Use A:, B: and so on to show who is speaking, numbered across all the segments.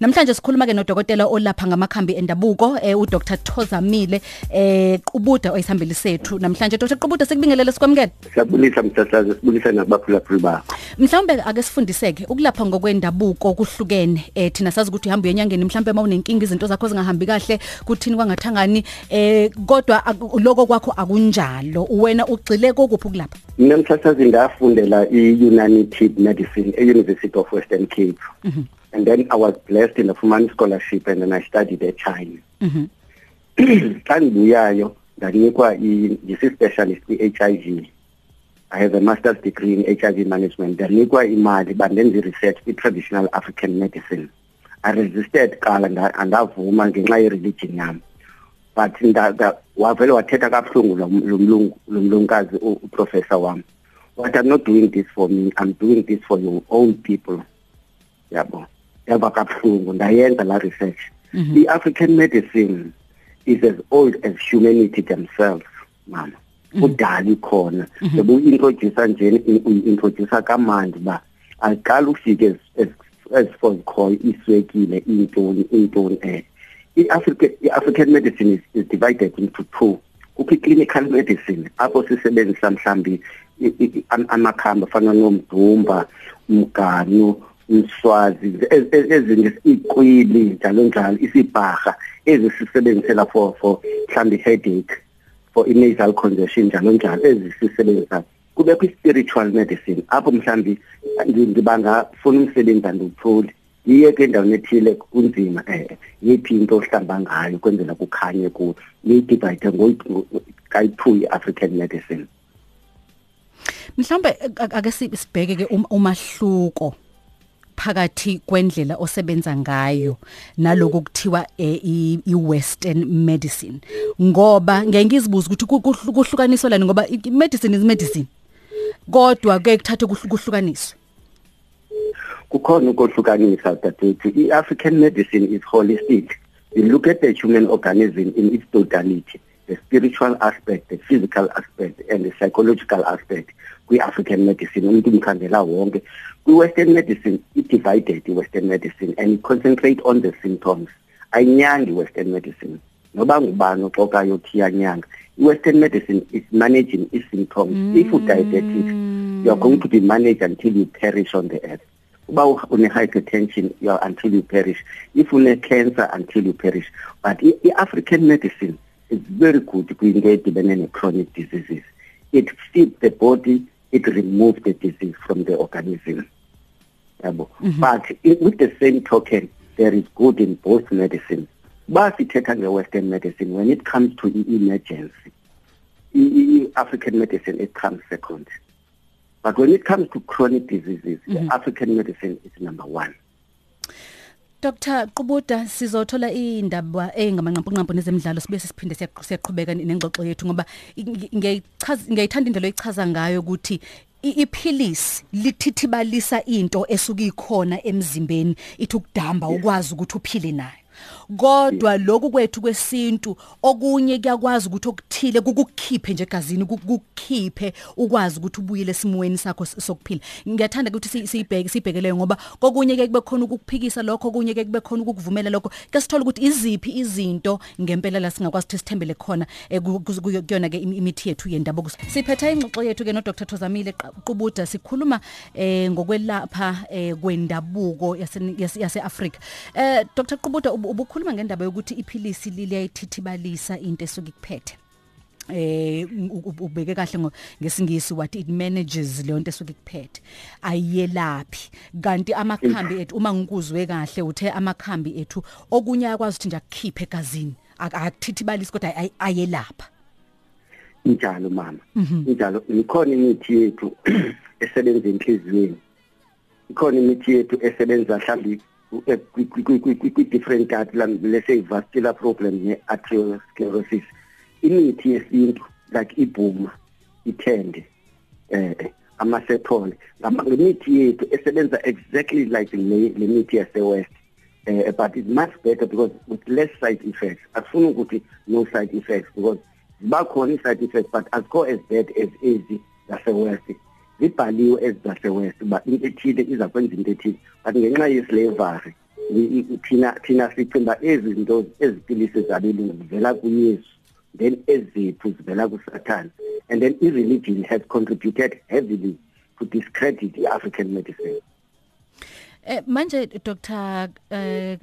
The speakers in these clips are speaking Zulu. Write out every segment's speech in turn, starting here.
A: Namhlanje sikhuluma ke nodokotela olapha ngamakhambi endabuko eh uDr Thozamile eh Qubuda oyisihambeli sethu. Namhlanje Dr Qubuda sikubingelele sikwamukele.
B: Siyabulisa mthathazi sibulisa nabaphulaphuli bakho.
A: Mhlawumbe ake sifundiseke ukulapha ngokwendabuko kuhlukene eh thina sazi ukuthi uhamba uyenyangeni mhlawumbe mawunenkinga izinto zakho zingahambi kahle kuthini kwangathangani eh kodwa lokho kwakho akunjalo. Wena ugcile kokuphi ukulapha?
B: Mina mthathazi ngafundela iUnity Medicine eUniversity of Western Cape. Mm -hmm. And then I was blessed in a Fuman scholarship and then I studied at China. Mhm. Xa ngibuyayo nganikwa i specialist i HIV. I have a master's degree in HIV management. Nganikwa imali bandenze research i traditional African medicine. I resisted qala andavuma ngenxa ye religion yami. But wavele wathetha kabuhlungu lo mlungu lo mlunkazi uprofessor wami. What I'm not doing this for me, I'm doing this for your own people. Yabo. Yaba kabuhlungu ndayenza la research mm -hmm. i-african medicine is as old as humanity themselves mama mhm. udala ikhona bebe mhm. uintroduce nje uintroduce kamandi ba aqala ufike as for call iswekile intoni intoni eh i-African i-African medicine is, is divided into two kukho clinical medicine apho sisebenzisa mhlambi amakhamba afana nomdumba umganu iswazi ezinye iqwili njalo njalo isibhaha ezisisebenzisela for for mhlambi headache for nasal congestion njalo njalo ezisisebenzisa. Kubekho i-spiritual medicine apho mhlambi ngibangafuna umsebenzi andiwutholi. Yiye ke endaweni ethile kunzima eh yiphi into ohlamba ngayo kwenzela kukhanye kuwo niyidivide kayi-two i-african medicine.
A: Mhlawumbe ake sibheke ke um-, umahluko. Phakathi kwendlela osebenza ngayo naloku kuthiwa eh, i-western medicine. Ngoba ngeke ngizibuza ukuthi kuhlukaniswa lani ngoba medicine is medicine. Kodwa ke kuthathe kuhlukaniswa
B: kukhona ukuhlukanisa dadethu i-African medicine is holistic. You look at the human organism in its totality the spiritual aspect the physical aspect and the psychological aspect. kwi-African medicine umuntu umkhandela wonke. Kwi-western medicine i-divided i-western medicine and it concentrate on the symptoms. Ayinyangi i-western medicine. Noba ngubani oxokayo othi iyanyanga. I-western medicine is managing i-symptoms mm. if u-diabetic you are going to be managed until you perish on the earth. Uba une-hypertension you are until you perish. If une-cancer until you perish. But i-african medicine is very good kwinto edibene ne-chronic diseases. It feeds the body it removes the disease from the organism. Yabo. Mm -hmm. but it, with the same token there is good in both medicine basithetha nge-western medicine when it comes to emergency i-african medicine it comes second. But when it comes to chronic diseases mm -hmm. african medicine is number one.
A: Dr Qubuda sizothola indaba engamanqampunqampu nezemidlalo sibe siphinde siyaqhubeka nengxoxo yethu ngoba ngiyayichaza ngiyayithanda indlela oyichaza ngayo ukuthi iphilisi lithithibalisa into esuka ikhona emzimbeni ithi ukudamba ukwazi ukuthi uphile nayo. Kodwa lokhu kwethu kwesintu okunye kuyakwazi ukuthi okuthile kukukhiphe nje egazini kukukhiphe ukwazi ukuthi ubuyele esimweni sakho sokuphila. Ngiyathanda ukuthi siyibheke sibhekeleyo ngoba kokunye ke kube khona ukukuphikisa lokho kunye ke kube khona ukukuvumela lokho ke sithola ukuthi iziphi izinto ngempela la singakwazi ukuthi sithembele khona eh, kuyona ke imithi yethu yendabuko. Siphethe ingxoxo yethu ke no Dr Thozamile Qubuda sikhuluma eh ngokwelapha eh kwendabuko yase yase Africa eh Dr Qubuda ubukhuluma ngendaba yokuthi iphilisi liyayithithibalisa into esuke ikuphethe. Eh ubeke kahle ngesingisi what it manages leyo nto esuke ikuphethe. Ayiyelaphi kanti amakhambi ethu uma ngikuzwe kahle uthe amakhambi ethu okunye akwazi ukuthi nje akukhiphe egazini akuthithibalisi kodwa ayelapha.
B: Njalo mama. Mhm. njalo ikhona imithi yethu esebenza enhliziyweni. Ikhona imithi yethu esebenza mhlawumbe kwi-different let's say vascular problem ne-arteriosclerosis imithi yesintu like ibhuma ithende eh amasephone ngemithi yethu esebenza exactly like le mithi yase-west uh, but it's much better because with less side effects. Akufuni ukuthi no side effects because ziba khona i-side effects but azikho as bad as ezi zase-west. Zibhaliwe ezase-west uba into ethile iza kwenza into ethile. But ngenxa yeslavery i- i- thina thina sicimba izinto ezipilisi zabelungu zivela kuyesu then eziphu zivela kusathane. And then i-religion has contributed heavily to discredit i-african medicine.
A: Eh manje Dr eh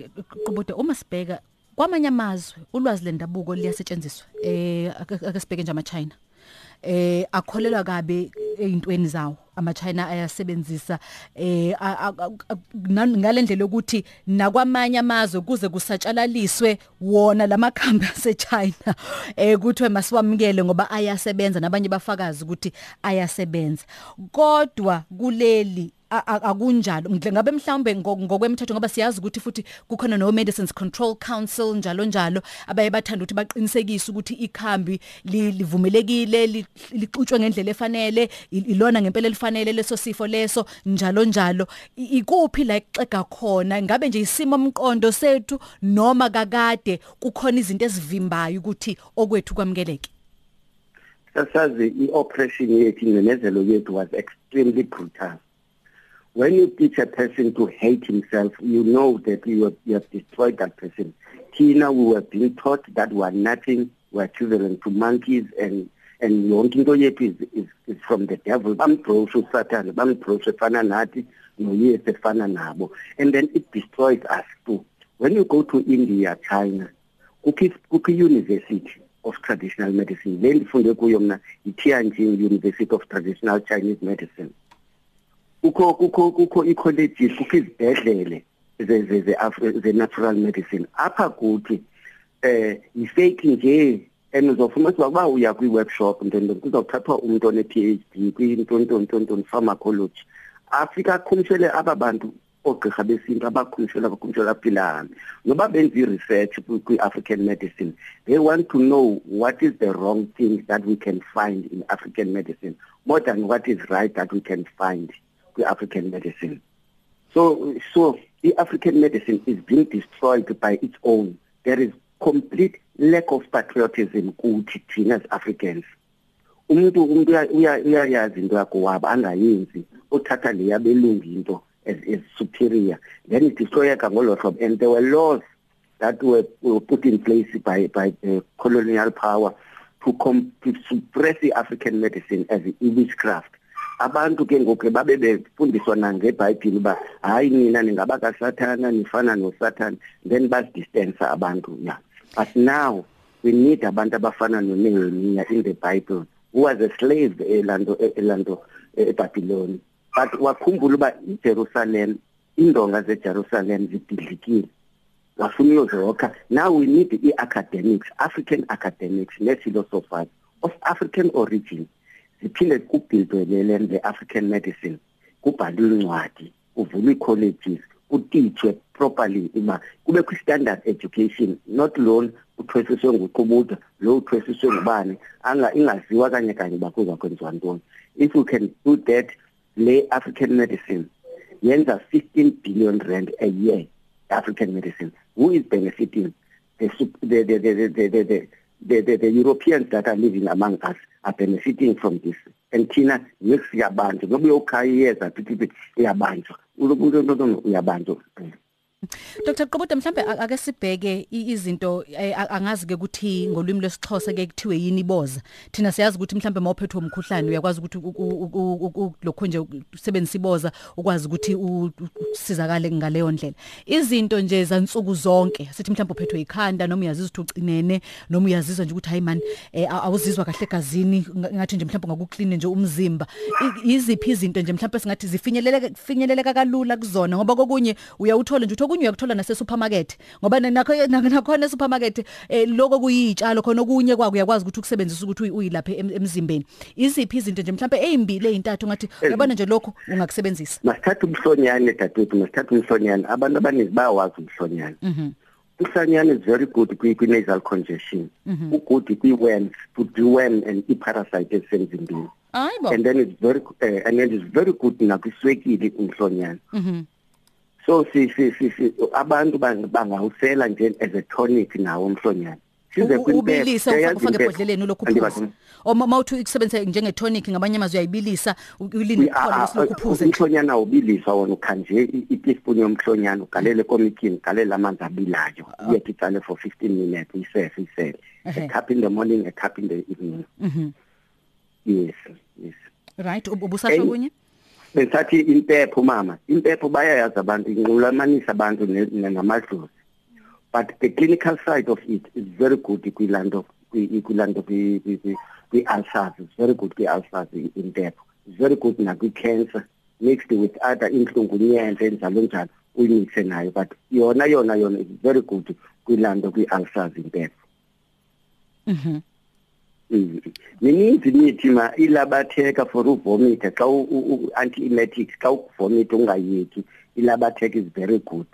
A: Qubuda uma sibheka kwamanye amazwe ulwazi lendabuko liyasetshenziswa eh ake ake sibheke nje ama China eh akholelwa kabe ezintweni zawo ama China ayasebenzisa eh a- a- a- nan- ngalendlela yokuthi nakwamanye amazwe kuze kusatshalaliswe wona lamakhambi ase China eh kuthiwe masiwamukele ngoba ayasebenza nabanye bafakazi ukuthi ayasebenza. Kodwa kuleli a- a- akunjalo. Ngle- ngabe mhlawumbe ngo- ngokwemthetho ngoba siyazi ukuthi futhi kukhona no Medicines Control Council njalo njalo abaye bathanda ukuthi baqinisekise ukuthi ikhambi li- livumelekile li- lixutshwe ngendlela efanele i- ilona ngempela elifanele leso sifo leso njalo njalo. I- ikuphi la ixega khona? Ngabe nje isimo omqondo sethu noma kakade kukhona izinto ezivimbayo ukuthi okwethu kwamukeleke?
B: Sasazi i-oppression yethu ingcindezelo yethu was extremely brutal. When you teach a person to hate himself you know that you have, you have destroyed that person. Thina we were being taught that we are nothing we are equivalent to monkeys and and yonke into yethu is, is, is from the devil. Bambroshe usathane bambroshe efana nathi noyesu efana nabo. And then it destroys us too. When you go to india china kukho university of traditional medicine. Le ndifunde kuyo mna yi-Tianjin University of Traditional Chinese Medicine. Kukho kukho kukho i-colleges kukho izibhedlele ze ze ze Af- ze natural medicine. Apha kuthi eh yifake nje and uzofuna ukuba uya kwi workshop then kuzothathwa umuntu one PhD kwintontontonton pharmacology. Afika khumshele ababantu ogqirha besintu abakhumshela bakhumshela philana noba benza i-research kwi-african medicine they want to know what is the wrong thing that we can find in african medicine more than what is right that we can find. Kwi-african medicine. So so i-african medicine is being destroyed by its own. There is complete lack of patriotism kuthi thina as africans. Umuntu umuntu uya- uya- uyayazi into yakho waba angayenzi uthatha le yabelungu into as, as superior. Then it destroyeka ngolo hlobo and there were laws that were, were put in place by by the colonial power to, com to suppress the-african medicine as i-witchcraft abantu ke ngoku babe befundiswa nangebhayibhile uba hayi nina ningabakasathana nifana nosathane. Then bazidistansa abantu ya. But now we need abantu abafana noNehemiah in the bible who was a slave elando elando eBabylon but wakhumbula uba iJerusalem indonga zeJerusalem zididlikile. Wafuna uyozokha now we need the academics african academics ne philosophers of african origin. Siphinde kubhildwelele the african medicine kubhalwe incwadi kuvulwe colleges kutithwe properly ima kube ku standard education not loan uthwesiswe nguqubutha lo uthwesiswe ngubani anga ingaziwa kanye kanye bakuza kwenziwa ntoni. If we can do that le african medicine yenza 15 billion rand a year african medicine. Who is benefiting? The sup- the the the the the, the the, the, the Europeans that are living among us are benefiting from this. And thina yesiyabantu ngoba uyokhayeza pithi iyabanjwa umuntu uyabanjwa.
A: Dr Qoboda mhlambe a- ake sibheke i- izinto eh, a- angazi ke ukuthi ngolwimi lwesixhosa ke kuthiwe yini iboza. Thina siyazi ukuthi mhlambe mawuphethwe umkhuhlane uyakwazi ukuthi u- u- u- u- lokho nje usebenzisa iboza ukwazi ukuthi u- u- usizakale ngaleyo ndlela. Izinto nje zansuku zonke sithi mhlambe uphethwe ikhanda noma uyazizwa ukuthi ucinene noma uyazizwa nje ukuthi hayi man eh, aw- awuzizwa kahle egazini nga- ngathi nje mhlambe ngakukline nje umzimba. I- iziphi izinto nje mhlambe singathi zifinyeleleka finyeleleka kalula kuzona? Ngoba kokunye uyawuthola nje ukuthi okunye uyakuthola nase supermarket ngoba na- nakho nakho- nakhona supermarket eh, lokho kuyitshalo khona okunye kwako uyakwazi ukuthi ukusebenzisa ukuthi uyi- uyilaphe em- emzimbeni. Iziphi izinto nje mhlambe ezimbili ezintathu ngathi uyabona nje lokho ungakusebenzisa?
B: masithatha umhlonyane dadethu masithatha umhlonyane. Abantu abaningi bayawazi umhlonyane. Umhlonyane is very good kwi kwi nasal congestion. Ugood kwi worms to deworm and i-parasite ezisemzimbeni.
A: Hayibo
B: and then it's very uh, and then it's very good nakwiswekile umhlonyane. So si si si si abantu bang- bangawusela nje as a tonic nawo umhlonyane size
A: U-
B: kwimpepho.
A: ubilise ufake
B: Siyayazi
A: ufake
B: impepho.
A: ebhodleleni ulokhu
B: Andibazi.
A: uphuza oma mawuthi ukusebenzisa njenge tonic ngamanye amazwi uyayibilisa u- ulinde
B: Ah,
A: iphole
B: ah,
A: bese lokhu uphuze nje
B: umhlonyana ubiliswa wona ukhanje i- iteaspoon yomhlonyana ugalele komikini ugalele amanzi abilayo uyekhe itsale for 15 minutes uyisefe isele
A: Ehhe.
B: a cup in the morning a cup in the evening
A: mhm
B: yes yes
A: right ub- ubusasho
B: En-
A: kunye
B: bengisathi impepho mama impepho bayayazi abantu inqulamanisa abantu ne- ne- namadlozi but the clinical side of it is very good kwilanto kwi- kwilanto kwi- kwi- kwi- kwi-ulcers it's very good kwi-ulcers i- impepho it's very good nakwi-cancer mixed with other inhlungunyenze njalo njalo uyimixe nayo. But yona yona yona is very good kwilanto kwi-ulcers impepho
A: mhm
B: Mm. Mininzi imithi ma ilabatheka for uvomita xa anti emetics xa uvomita ungayeki ilabatheka is very good.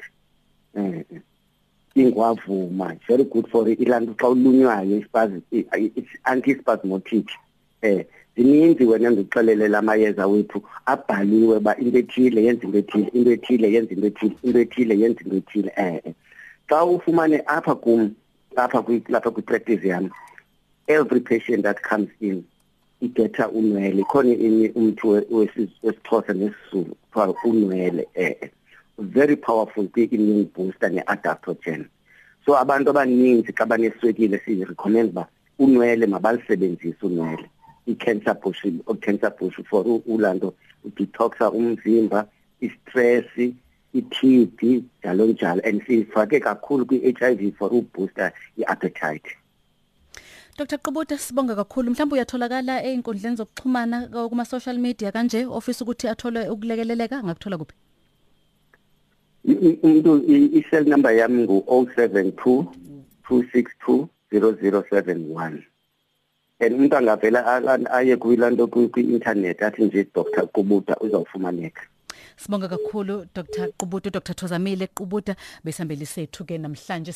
B: Eh. Ingwavuma very good for ilantu xa ulunywayo ispazi it's antispasmodic. Eh zininzi wena ndixelele amayeza wethu abhaliwe ba into ethile yenza into ethile into ethile yenza into ethile into ethile yenza into ethile eh eh. xa ufumane apha kum apha kwi lapha kwi practice yami every patient that comes in igetha unwele. Khona we- wesi- wesixhosa nesizulu kuthiwa unwele eh very powerful kwi-immune booster ne-adaptogen. So abantu abaninzi xa baneswekile si-recommend uba unwele mabalisebenzise unwele. I-cancer bush o-cancer bush for u- ulanto udetoxa umzimba i-stress i-TB njalo njalo. And siyifake kakhulu kwi-HIV for ubooster i-appetite.
A: Dr. Qubuta sibonga kakhulu. Mhlawumbe uyatholakala einkundleni zokuxhumana ka- kuma social media kanje office ukuthi athole ukulekeleleka ngakuthola kuphi?
B: Umuntu i-cell number yami ngu-072 262 0071 and umuntu angavela a- a- aye kwilanto kwi- kwi-internet athi nje dr qubuta uzawufumaneka.
A: Sibonga kakhulu Dr Qubuta Dr Thozamile Qubuta besihambele sethu ke namhlanje.